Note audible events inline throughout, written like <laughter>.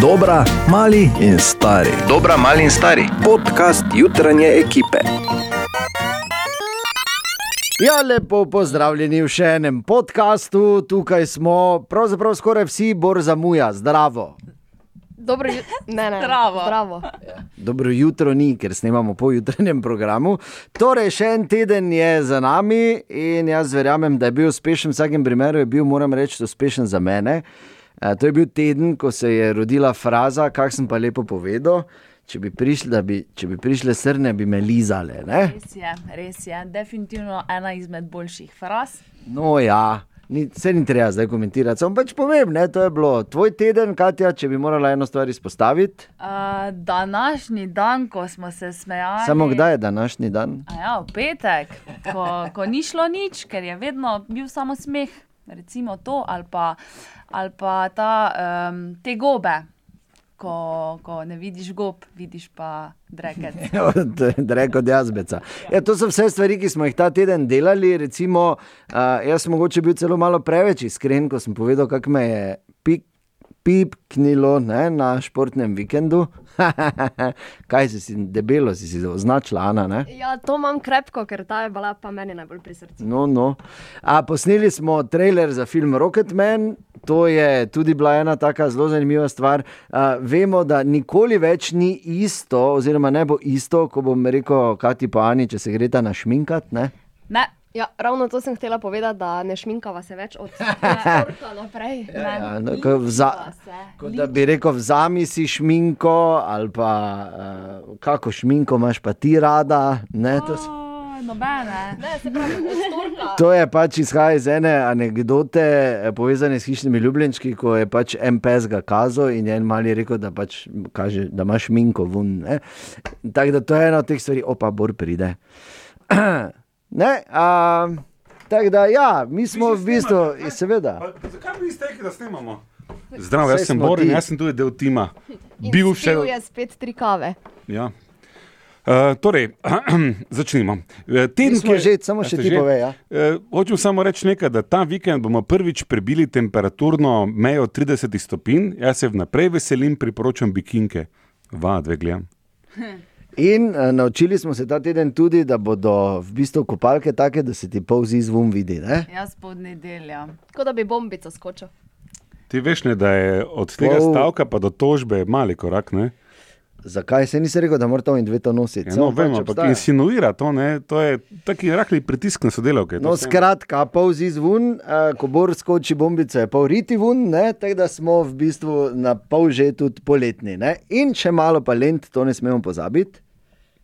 Dobra, mali in stari. Dobra, mali in stari. Podcast jutranje ekipe. Ja, lepo pozdravljeni v še enem podkastu. Tukaj smo, pravzaprav skoraj vsi, bor zamuja, zdravo. Dobro, ju- <laughs> ne, ne, Zdravo. zdravo. Dobro jutro ni, ker snemamo po jutranjem programu. Torej, še en teden je za nami in jaz verjamem, da je bil uspešen. V vsakem primeru je bil, moram reči, uspešen za mene. E, to je bil teden, ko se je rodila fraza, kak sem pa lepo povedal. Če bi prišle, bi, če bi prišle srne, bi me lizale. Ne? Res je, res je. Definitivno ena izmed boljših fraz. No, ja, ni, se ni treba zdaj komentirati. Samo pač povem, ne, to je bilo tvoj teden, Katja, če bi morala eno stvar izpostaviti. Uh, današnji dan, ko smo se smejali. Samo kdaj je današnji dan? A Ja, v petek, ko, ko ni šlo nič, ker je vedno bil samo smeh, recimo to, ali pa, ali pa ta, um, te gobe. Ko, ko ne vidiš gob, vidiš pa dreket. <laughs> Reko jazbeca. Ja, to so vse stvari, ki smo jih ta teden delali. Recimo, uh, jaz sem mogoče bil celo malo preveč iskren, ko sem povedal, kako me je pik, pipknilo ne, na športnem vikendu. <laughs> Kaj si, si debelo si si označila, Ana? Ne? Ja, to imam krepko, ker ta je bila pa meni najbolj pri srcu. No, no. A, posneli smo trailer za film Rocketman, to je tudi bila ena tako zelo zanimiva stvar. A, vemo, da nikoli več ni isto, oziroma ne bo isto, ko bom rekel, Kati pa Ani, če se greta na šminkat. Ne? Ne, Ja, ravno to sem htela povedati, da ne šminkava se več od <laughs> športa naprej. ne. Ja, no, ko vza, kot da bi rekel, vzami si šminko, ali pa uh, kako šminko imaš pa ti rada. Ne, to, s- O, Nobene. Ne, se pravi. <laughs> To je pač izhaja iz ene anekdote eh, povezane s hišnimi ljubljenčki, ko je pač en pes ga kazal in je en mali rekel, da, pač kaže, da imaš minko ne. Tako da to je ena od teh stvari, opa, bor pride. <clears throat> Ne, a, tako da, ja, mi smo v bistvu, seveda. Pa, zakaj mi niste rekli, da snemamo? Zdravo, jaz sem ti. jaz sem tudi del tima. Bil še. je spet tri kave. Ja. Uh, torej, <clears throat> začnimo. Eh, Teden, ki je- že, samo še ti že? povej, ja. Eh, Hočem samo reči nekaj, da ta vikend bomo prvič prebili temperaturno mejo 30 stopinj. Jaz se vnaprej veselim, priporočam bikinke. Va, dve gledam. <laughs> In uh, naučili smo se ta teden tudi, da bodo v bistvu kopalke take, da se ti polzi zvon vidi. Ne? Jaz pod nedeljo. Kot da bi bombico skočil. Ti veš, ne, da je od tega Pol- stavka pa do tožbe mali korak. Ne? Zakaj se nisi rekel, da mora to in dve to nositi? Ja, no, vem, pač ampak obstaja. insinuira to, ne? to je taki rahli pritisk na sodelavke. No, skratka, polzi zvon, uh, ko bor skoči bombice, pol riti ne? tako da smo v bistvu na pol že tudi poletni. Ne? In še malo pa lent, to ne smemo pozabiti.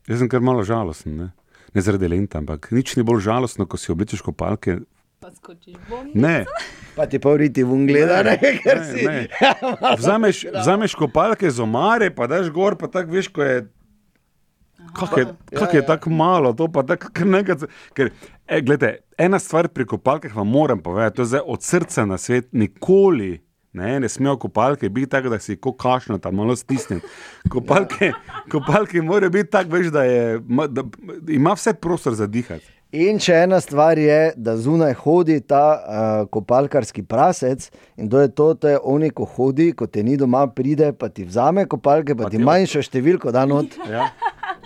Jaz sem kar malo žalosten, ne, ne zaradi lenta, ampak nič ni bolj žalostno, ko si oblečeš kopalke. Pa skočiš bom. Ne, Pa ti pol riti ven gleda, ne, ker ne, si. ne. <laughs> Vzameš, vzameš kopalke z omare, pa daš gor, pa tako veš, ko je. Kako je, kak je ja. tako malo, to pa tako nekaj. Ker, e, glede, ena stvar pri kopalkah vam moram povedati, to je od srca na svet, nikoli. Ne, ne smejo kopalke biti tako, da si kot kašno tam malo stisnjen. Kopalke, kopalke morajo biti tako, veš, da, je, da ima vse prostor za dihati. In še ena stvar je, da zunaj hodi ta uh, kopalkarski prasec in to je to, to je oni, ko hodi, ko te ni doma, pride, pa ti vzame kopalke, pa, Pa ti manjšo številko da not. Ja,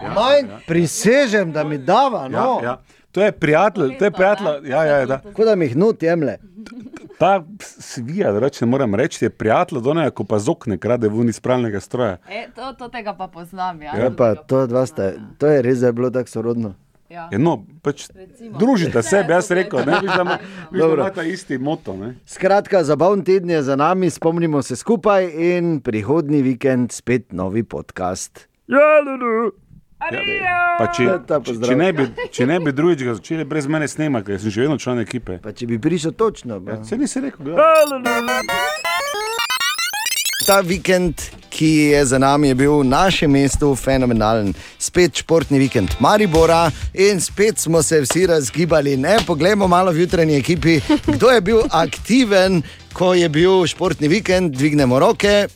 ja, <laughs> Manj, prisežem, da mi dava, ja, no. ja. To je prijatelj, to je prijatelj. Ja, ja, da. Kot da mi jih nut jemlje. Ta svija, da reče, ne morem reči, je prijatelj, da ne, ko pa zokne krade ven iz pravnega stroja. E, to, to tega pa poznam. Ja, Ja, pa, to, dva sta, to je res, da je bilo tako sorodno. Ja. Ja, no, pač Recimo. družite se, bi jaz rekel, ne viš, da ima- viš, da Dobro. ima ta isti moto. Ne? Skratka, zabaven teden je za nami, spomnimo se skupaj in prihodni vikend spet novi podcast. Ja, lulu. Pa če, Ja, če, če, ne bi, če ne bi drugič ga začeli brez mene snemati, ker sem še vedno član ekipe. Pa če bi prišel točno. Pa. Se nisi rekel, da Ta vikend, ki je za nami, je bil v našem mestu fenomenalen. Spet športni vikend Maribora in spet smo se vsi razgibali. Ne, poglejmo malo v jutranji ekipi, kdo je bil aktiven, ko je bil športni vikend. Dvignemo roke.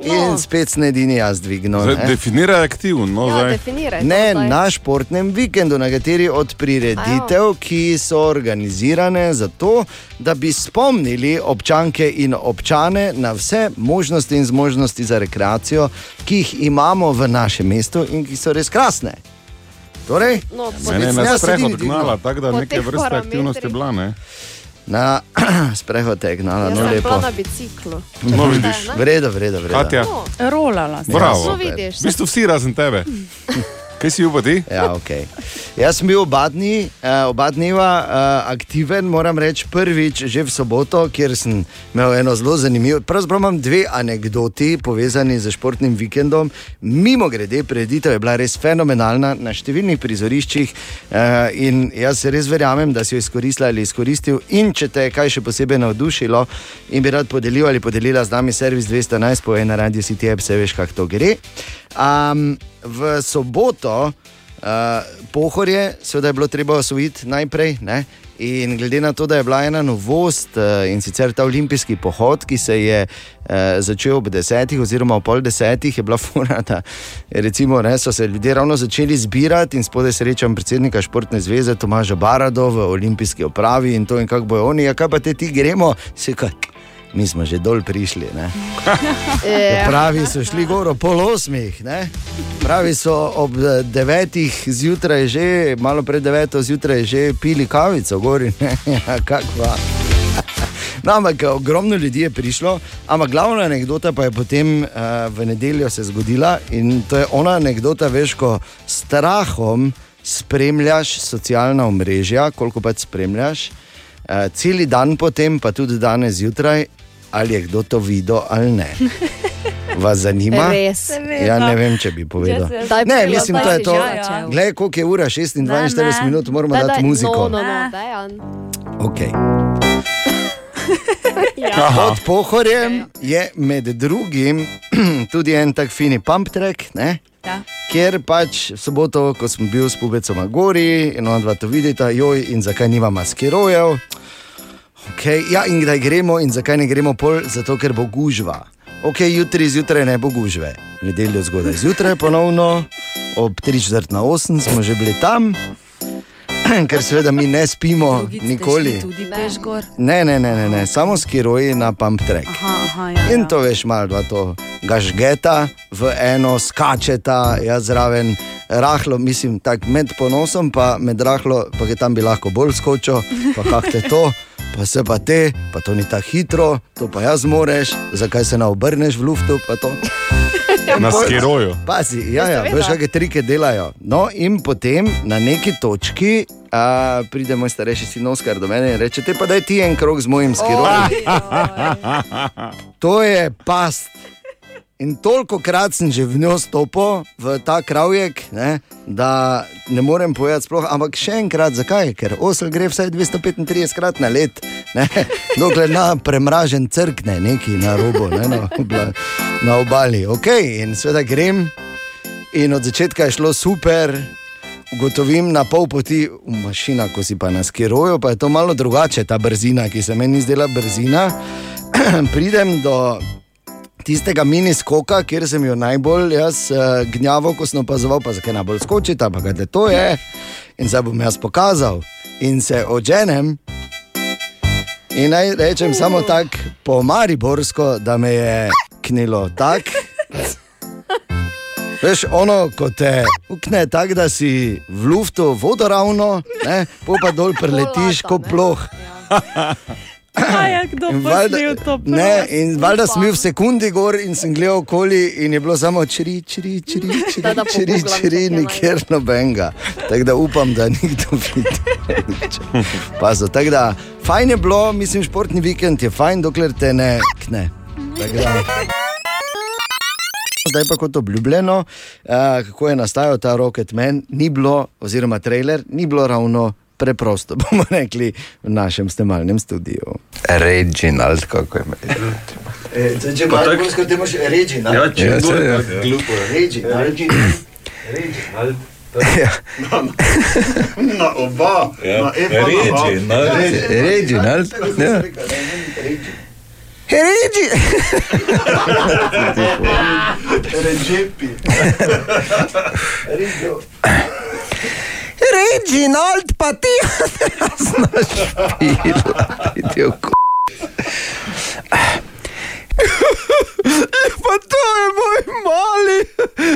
In spet sem edini jaz dvignil. Zdaj, ne. definiraj aktivno. No, Ja, definiraj. to Ne, zdaj. na športnem vikendu, na kateri od prireditev, ki so organizirane zato, da bi spomnili občanke in občane na vse možnosti in zmožnosti za rekreacijo, ki jih imamo v našem mestu in ki so res krasne. Torej, No, po Mene je Jaz na sedim sprehod dvignil. gnala, tako da Po neke teh vrste parametrih. aktivnosti bila. Ne? Na <clears throat> sprehod je gnala, Jaz no lepo. na biciklu. No, vidiš. Vredo, vredo, vredo. Katja, No, Rolala bravo. no vidiš. V bistvu vsi razen tebe. <laughs> Kaj si upati? Ja, okay. Jaz sem bil oba, dni, uh, oba dneva uh, aktiven, moram reči, prvič že v soboto, kjer sem imel eno zelo zanimivo. Pravzaprav imam dve anekdoti povezani z športnim vikendom. Mimo grede, preditev je bila res fenomenalna na številnih prizoriščih uh, in jaz res verjamem, da si jo izkoristil ali izkoristil. In če te je kaj še posebej navdušilo in bi rad podelil ali podelila z nami servis 211, povej na radio App, se veš, kako to gre. Um, v soboto, uh, pohorje, seveda je bilo treba osvojiti najprej. Ne? In glede na to, da je bila ena novost uh, in sicer ta olimpijski pohod, ki se je uh, začel ob desetih, oziroma ob pol desetih, je bila <laughs> fura, da recimo, ne, so se ljudje ravno začeli zbirati in spodaj srečam predsednika Športne zveze Tomaža Barado v olimpijski opravi in to in kako bojo oni, ja kaj pa te ti gremo, se kaj. Mi smo že dol prišli. Ne? <laughs> Ja. Pravi so šli gor pol osmih, ne? pravi so ob eh, devetih zjutraj, že malo pred deveto zjutraj, že pili kavico, gori. <laughs> ja, kakva. No, ampak ogromno ljudi je prišlo, ampak glavna anekdota pa je potem uh, v nedeljo se zgodila in to je ona anekdota, veš, ko strahom spremljaš socialna omrežja, koliko pač spremljaš, uh, cel dan potem, pa tudi danes zjutraj, ali je kdo to videl ali ne. Vas zanima? Res. Ja, ne vem, če bi povedal. Daj, Ne, mislim, daj to je to. Glej, koliko je ura, 26 Ne, ne. minut, moramo Daj, dati daj, muziko. No, no, no. Dejan. Okay. <laughs> Ja. Pod pohorjem je med drugim <clears throat> tudi en tak fini pump track, ne? Ja. kjer pač v soboto, ko sem bil s pubecom na gori in on dva to vidita, joj, in zakaj nima maskerojev. Okay, ja, in kdaj gremo, in zakaj ne gremo pol, zato ker bo gužva. Ok, jutri zjutraj ne bo gužve, v nedeljo zgodaj zjutraj ponovno, ob 3:48 smo že bili tam, <clears throat> ker seveda mi ne spimo Drugič ste nikoli. Tudi peš gor. Ne, ne, ne, ne, ne. samo skiroji na pump track. Aha, aha, ja, In ja. to veš, malo dva to gažgeta v eno, skačeta, jaz zraven, rahlo, mislim, tako med ponosom, pa med rahlo, pa je tam bi lahko bolj skočil, pa kak te to, <laughs> pa se pa te, pa to ni tako hitro, to pa jaz moreš, zakaj se ne obrneš v luftu, pa to. <laughs> Na skiroju. Pazi, ja, ja, veš, kakšne trike delajo. No, in potem na neki točki. A, pride moj starejši sin Oskar do mene in reče: Te pa daj ti en krog z mojim skirom. <laughs> To je past. In toliko krat sem že v njo stopil, v ta kravjek, ne, da ne morem povedati sploh. Ampak še enkrat, zakaj? Ker osel gre vsaj 235 krat na let, ne, <laughs> dokler na premražen crkne, neki na robu, ne, na, obla, na obali. Ok, in seveda grem. In od začetka je šlo super, ugotovim na pol poti v mašina, ko si pa na skiroju, pa je to malo drugače, ta brzina, ki se meni zdela brzina. <clears throat> Pridem do tistega mini skoka, kjer sem jo najbolj jaz uh, gnjavo, ko sem opazoval, pa zakaj najbolj skočita, pa kaj to je. In zdaj bom jaz pokazal in se odženem. In naj rečem samo tako po Mariborsko, da me je knilo tako. Veš, ono, ko te ukne tako, da si v luftu vodoravno, ne, pa dol preletiš kot ploh. Aj, ja, kdo snil to? ne, in valjda sem bil v sekundi gor in sem gledal okoli, in je bilo samo čiri, čiri, čiri, <laughs> čiri, čiri, čiri nikjer nobenega. Tako da upam, da nikdo vidi. Pazo, tako da, fajn je bilo, mislim, športni vikend je fajn, dokler te ne kne. Zdaj pa kot obljubljeno, uh, kako je nastajal ta Rocket Man, ni bilo, oziroma trailer, ni bilo ravno preprosto, <laughs> bomo rekli, v našem snemalnem studiu. Reginald, kako je imel. E, če imaš tako, kot imaš reči, na Ja, če se je. reči, na reči. Na oba, na Eva, Reginald. Ja. Reči, <laughs> <laughs> Reginald, pa ti, Idijo, ko- pa to je moj mali,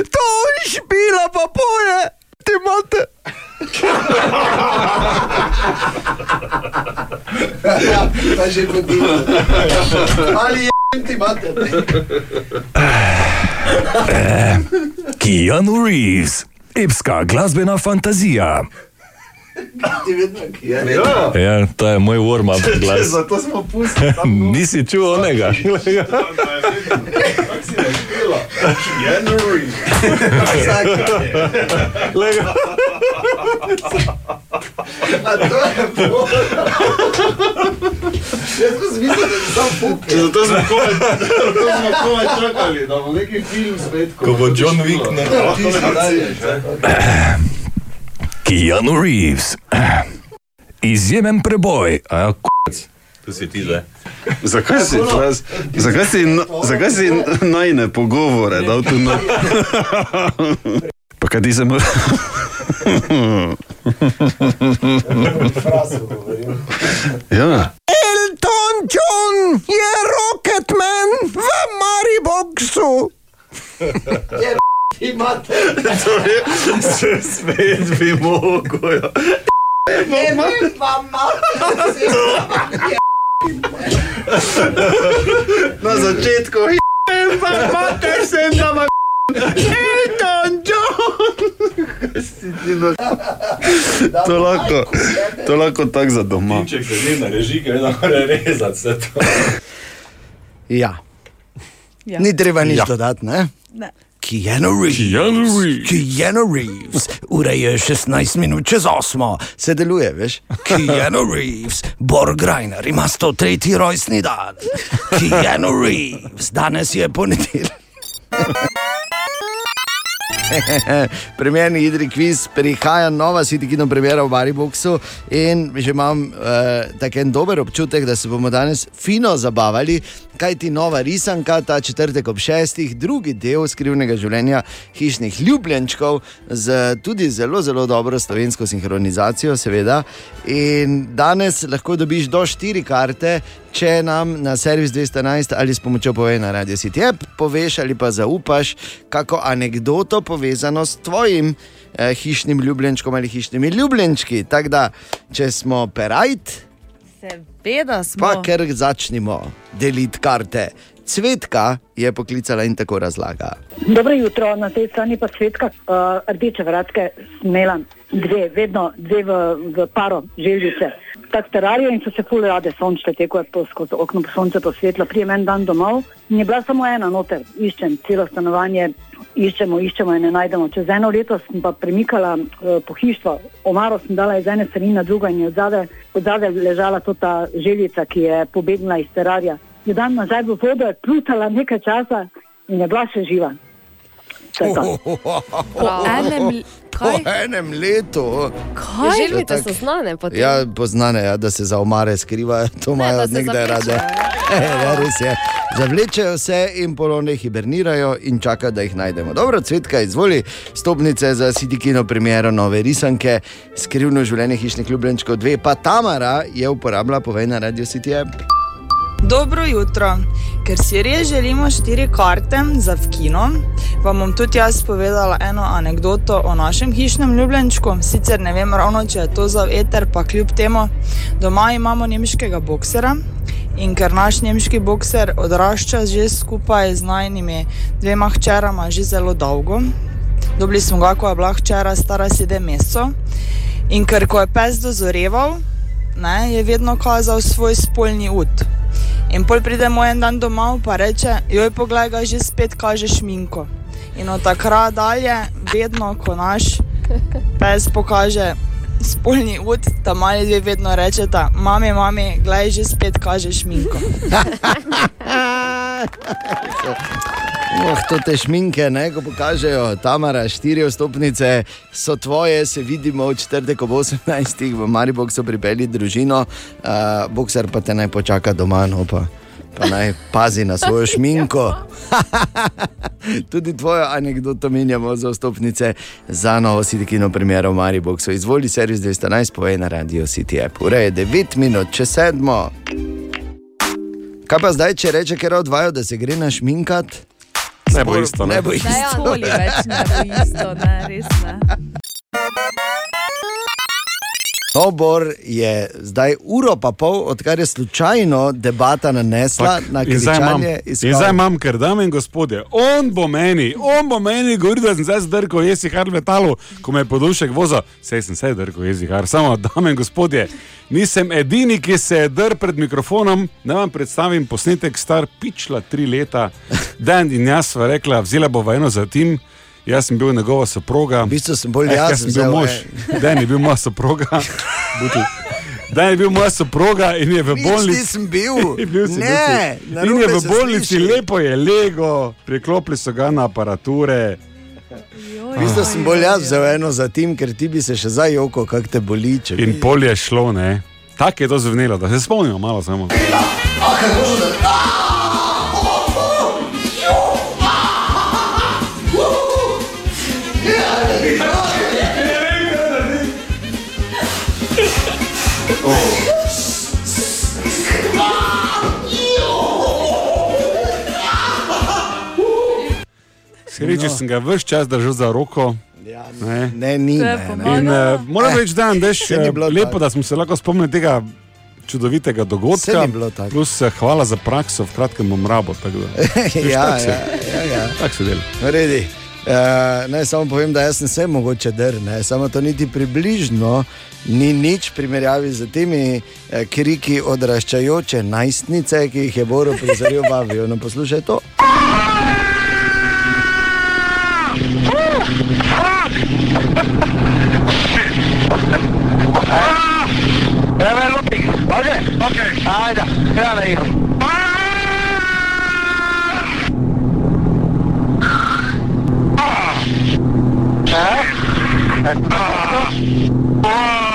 to on špila, pa poje, ti imate. Pa že godilo. Ali je ti imate? Keanu Reeves, epska glasbena fantazija. Je. Ja, to je moj warm-up glas. Zato smo pustili. <laughs> Nisi čutil onega? A to je bolj. Mislil, da je sam fuk. Zato smo komaj, <laughs> čakali, da bo neki film spet. Ko bo John Wick si dalje. Keanu Reeves, <clears throat> izjemen preboj. A ja, k***c. To si ti zdaj. Zakaj si, čas, zakaj si, no- zakaj si najne pogovore dal tu na... Pa kaj ti se moraš... <laughs> Ja. John je Rocketman v Mariboxu. Ti imate. Spet bi mogel. ja. Ne, imate. Na začetku, pa mater sem tam. Elton John! <laughs> To lahko, to lahko tako za doma. Če se ne nareži, ker ne more rezati vse to. Ja. Ja. Ni treba nič Ja. dodati, ne? Ne. Keanu Reeves. Keanu Reeves. Keanu Reeves. Ura je 16 minut čez 8. Se deluje, veš? Keanu Reeves, Borg Reiner ima 103. rojstni dan. Keanu Reeves, danes je ponedeljek. <laughs> Premjerni igri kviz, prihaja nova sitikino premjera v Mariboku in že imam uh, tak en dober občutek, da se bomo danes fino zabavali, kaj ti nova risanka, ta četrtek ob šestih, drugi del skrivnega življenja hišnih ljubljenčkov, z tudi zelo, zelo dobro slovensko sinhronizacijo, seveda. In danes lahko dobiš do štiri karte. Če nam na servis 211 ali s pomočjo povej na Radio City App poveš ali pa zaupaš kako anegdoto povezano s tvojim eh, hišnim ljubljenčkom ali hišnimi ljubljenčki. Tako da, če smo perajt, Seveda smo. pa ker začnimo deliti karte. Cvetka je poklicala in tako razlaga. Dobro jutro, na tej strani pa svetka uh, rdeče vratke smela dve, vedno dve v, v paro želžice. Tako terarijo in so se ful rade sončile, teko je skozi okno sonce posvetlo, prijem en dan domov in je bila samo ena noter, iščem celo stanovanje, iščemo, iščemo in ne najdemo. Čez eno leto sem pa premikala uh, pohištvo, omaro sem dala iz ene strani na drugo in je odzade ležala to ta željica, ki je pobegnila iz terarija. Je dan nazaj v vodo, je plutala nekaj časa in je bila še živa. To je <laughs> to. Po enem, l- Po kaj? enem letu. Kaj? Želvite tako- so znane potem. Ja, poznane je, da se za omare skrivajo, to imajo da od nekdaj rade. zavlečejo. <laughs> Ja, res je. Zavlečejo se in polovne hibernirajo in čakajo, da jih najdemo. Dobro, cvetka, izvoli stopnice za Sidikino premiero nove risanke, skrivno življenje hišnih ljubljenčkov 2, pa Tamara je uporabila povej na Radio City App. Dobro jutro. Ker si res želimo štiri karte za v kino, vam bom tudi jaz povedala eno anegdoto o našem hišnem ljubljenčku. Sicer ne vem ravno, če je to za eter, pa kljub temu, doma imamo nemškega boksera. In ker naš nemški bokser odrašča že skupaj z najnimi dvema hčerama že zelo dolgo, dobili smo ga, ko je bila hčera stara sedem mesecev. In ker ko je pes dozoreval, ne, je vedno kazal svoj spolni ud. In pol pride moj en dan domov in reče: Joj, poglej, ga že spet kaže šminko. In od takrat dalje, vedno, ko naš pes pokaže spolni ud, ta mali dve vedno rečeta: Mami, mami, gledaj, že spet kaže šminko. <laughs> <laughs> <laughs> Oh, to te šminke, ne, ko pokažejo, Tamara, štiri stopnice so tvoje, se vidimo v četrtek ob 18. v Mariboku so pripeljali družino, uh, bokser pa te naj počaka doma, no pa pa naj pazi na svojo šminko. <laughs> <laughs> Tudi tvojo anegdoto menjamo za vstopnice za novo Sitikino premiero v Mariboku. Izvoli servis 211, povej na radio City App. Ura je 9 minut, če sedmo. Kaj pa zdaj, če reče, ker odvajo, da se gre našminkat? Ne bo isto, ne. Ne bo Ne, isto. nikoli več ne bo isto, ne, res ne. No, Bor je zdaj uro pa pol, odkar je slučajno debata nanesla na zdaj imam, kričanje in zdaj imam, ker dame in gospodje, on bo meni, on bo meni govoril, da sem zdaj zdrkal jezihar letalo, ko me je podušek vozil. Sej sem se drgal jezihar, samo dame in gospodje, nisem edini, ki se je drl pred mikrofonom. Da vam predstavim posnetek star pičla tri leta. Dan in jaz sva rekla, vzela bova eno za tim. Jaz sem bil njegova soproga. V bistvu sem bolj Eh, jaz jaz sem bil mož. Dan je bil moja soproga. <laughs> Dan je bil moja soproga in je v Nič bolnici. nisem bil. <laughs> bil si, Ne, bil si. in je v se bolnici sliši. lepo je lego, priklopili so ga na aparature. V bistvu sem bolj jaz vzel eno za tim, ker ti bi se še zdaj joko, kako te boli. In pol je šlo, ne. Tako je to zvenelo, da se spomnimo malo samo. Sreče sem ga vse čas držal za roko. Ja, Ne. Ne, ni. Ne, ne. In, uh, moram reči, da je ni bilo lepo, tako. da smo se lahko spomnili tega čudovitega dogodka. tako. Plus, eh, hvala za prakso, v kratkem bom rabo. tako da. <laughs> ja, tak se- ja, ja, ja. Tako se dela. Redi. Uh, naj samo povem, da jaz sem se mogoče drl, samo to niti približno ni nič v primerjavi z temi uh, kriki odraščajoče najstnice, ki jih je Boro prizoril <laughs> vabijo. No, poslušaj to. Oye, okay. Ah, ya, espérale, hijo. Ah. ¿Eh? Ah.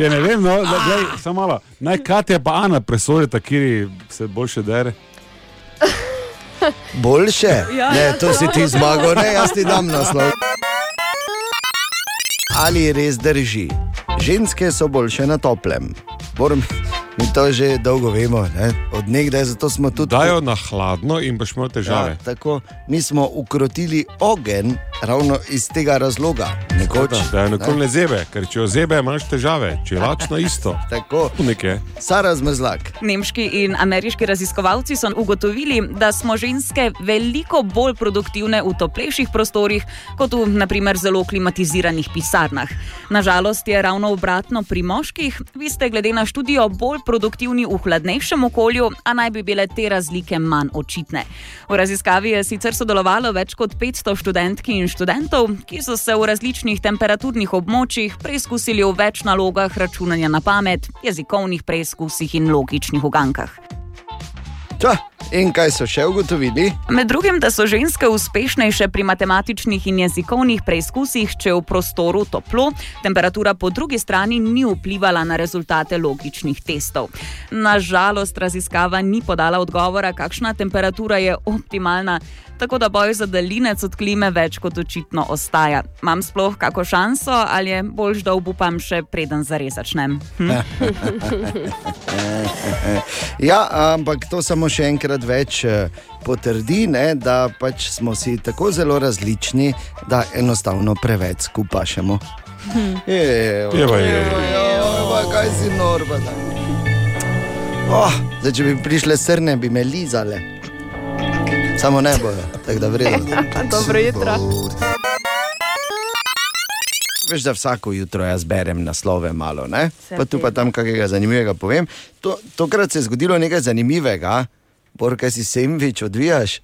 Ja, ne vem, no, da, glej, samo malo. Naj Katja pa Ana presodita, kje se boljše dere. <laughs> Boljše? Ja, ne, ja, to si ti zmagal, ne, jaz ti dam naslov. Ali res drži? Ženske so boljše na toplem. Moram, mi to že dolgo vemo, ne? od nekdaj, zato smo tudi Dajo na hladno in boš imel težave. Ja, tako, mi smo ukrotili ogenj ravno iz tega razloga. Nekoč, Da je nikoli ne zebe, ker če jo zebe, imaš težave, če je lačno <laughs> isto. Tako. Sara Zmrzlak. Nemški in ameriški raziskovalci so ugotovili, da smo ženske veliko bolj produktivne v toplejših prostorih kot v naprimer, zelo klimatiziranih pisarnah. Nažalost je ravno obratno pri moških. Vi ste glede na študijo bolj produktivni v hladnejšem okolju, a naj bi bile te razlike manj očitne. V raziskavi je sicer sodelovalo več kot 500 študentk in študentov, ki so se v različnih temperaturnih območjih preizkusili v več nalogah računanja na pamet, jezikovnih preizkusih in logičnih ugankah. Ča, in kaj so še ugotovili? Med drugim, da so ženske uspešnejše pri matematičnih in jezikovnih preizkusih, če je v prostoru toplo, temperatura po drugi strani ni vplivala na rezultate logičnih testov. Nažalost, raziskava ni podala odgovora, kakšna temperatura je optimalna, tako da boj za daljinec od klime več kot očitno ostaja. Mam sploh kako šanso ali je bolj, da obupam še preden zares začnem? Hm? <laughs> Ja, ampak to samo še enkrat več eh, potrdi, ne, da pač smo si tako zelo različni, da enostavno preveč skupašemo. Evo, je. evo, kaj si norma. Oh, zdaj, če bi prišle srne, bi me lizale. Samo ne bojo, tako da vredno. <laughs> Dobro jutro. Veš, da vsako jutro jaz berem naslove malo, ne? Pa tu pa tam kakega zanimivega povem. To, tokrat se je zgodilo nekaj zanimivega, Bor, kaj si semvič odvijaš.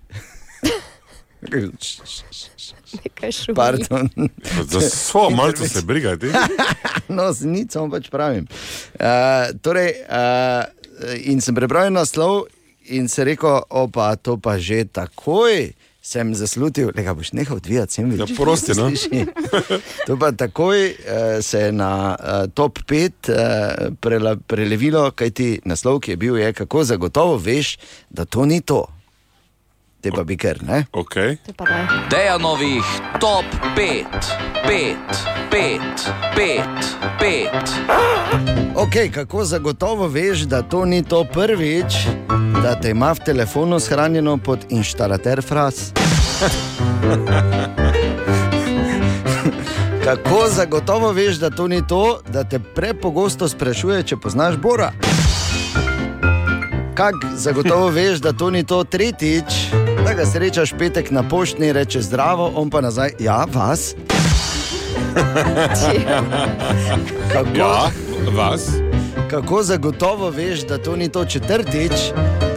Nekaj. Pardon. Za svojo malce se brigati. <laughs> No, z nič samo pač pravim. Uh, torej, uh, in sem prebral naslov in se rekel, opa, to pa že takoj sem zaslutil, da boš nehal odvijati sem Ja, prosti, no. To pa takoj uh, se je na uh, top 5 uh, prela, prelevilo, kaj ti naslov, ki je bil, je kako zagotovo veš, da to ni to. Te pa bi kar, ne? Okay. Dejanovih top 5, 5, 5, 5, 5. Ok, kako zagotovo veš, da to ni to prvič, da te ima v telefonu shranjeno pod inštalater fraz? <laughs> Kako zagotovo veš, da to ni to, da te prepogosto sprašuje, če poznaš Bora? Kako zagotovo <laughs> veš, da to ni to tretjič, da ga srečaš petek na poštni, reče zdravo, on pa nazaj, ja, vas. <laughs> Kako, Ja, vas. kako zagotovo veš, da to ni to četrtič,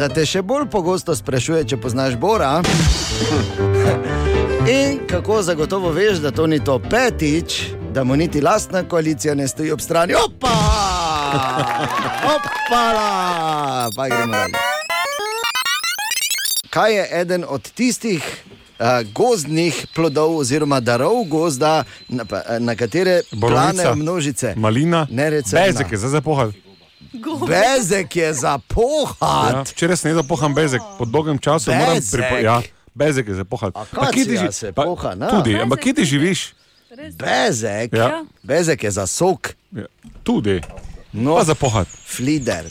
da te še bolj pogosto sprašuje, če poznaš Bora? <laughs> In kako zagotovo veš, da to ni to petič, da mu niti lastna koalicija ne stoji ob strani. Opa! Opala! Pa gremo dalje. Kaj je eden od tistih uh, gozdnih plodov oziroma darov gozda, na, pa- na katere Borovnica. planejo množice? Malina. Ne recimo. Bezek je za zapohal. Bezek je za pohat. Ja, včeraj sem jedel pohan bezek, po dolgem času moram Bezek? pripovedati. Ja, bezek je za pohal. Akacija se poha, na. Tudi, ampak kje ti živiš? Bezek, Ja. bezek je za sok. Ja, tudi. No, Pa za pohat. Flider.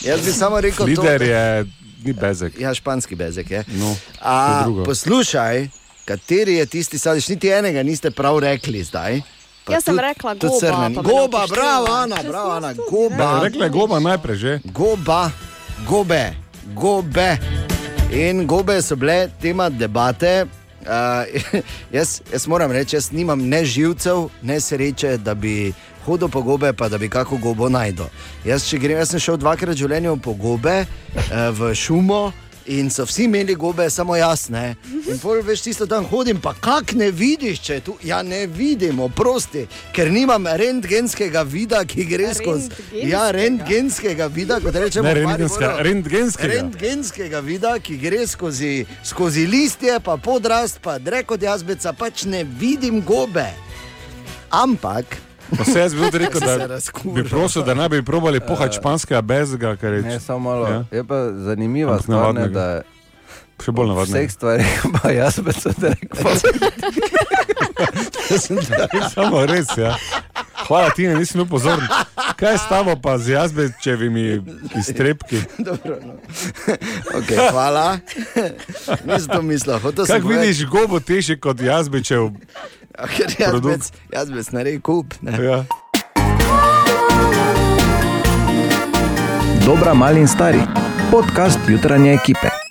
Jaz bi samo rekel, Lider to, je, ni bezek. Ja, španski bezek je. No, A, poslušaj, kateri je tisti sadež, niti enega niste prav rekli zdaj. Pa Jaz sem rekla tudi goba, crnen. pa me ne Goba, bravo, Ana, bravo, Ana, to goba. Ja, rekla je goba najprej že. Goba, gobe, gobe. In gobe so bile tema debate. Uh, <laughs> jaz, jaz moram reči, jaz nimam ne živcev, ne sreče, da bi hodil po gobe, pa da bi kako gobo najdel. Jaz, če grem, jaz sem šel dvakrat v življenju po gobe, uh, v šumo. In so vsi imeli gobe, samo jasne. In pol veš, tisto tam hodim, pa kak ne vidiš, če tu. Ja, ne vidim, oprosti, ker nimam rentgenskega vida, ki gre skozi. Ja, rentgenskega vida, kot rečemo. Ne, rentgenska, rentgenskega. Rentgenskega vida, ki gre skozi, skozi listje, pa podrast, pa dreko jazbeca, pač ne vidim gobe. Ampak. Pa se jaz bi tudi rekel, <laughs> da bi prosil, da ne bi probali pohati španskega bezga, ker je Ne, samo malo. Ja. Je pa zanimiva Ampak stvar, ne, da še bolj navadno. vseh stvari <laughs> pa jaz bi se rekel. <laughs> Samo res, ja. Hvala ti, nisem bil pozoren. Kaj je s tabo pa z jazbečevimi iztrebki? Dobro, no. okay, hvala. Nisem to mislil. Kako vidiš gobo težje kot jazbečev? Ker jazbec, jazbec naredi kup. Ne? Ja. Dobra, mali in stari. Podcast jutranje ekipe.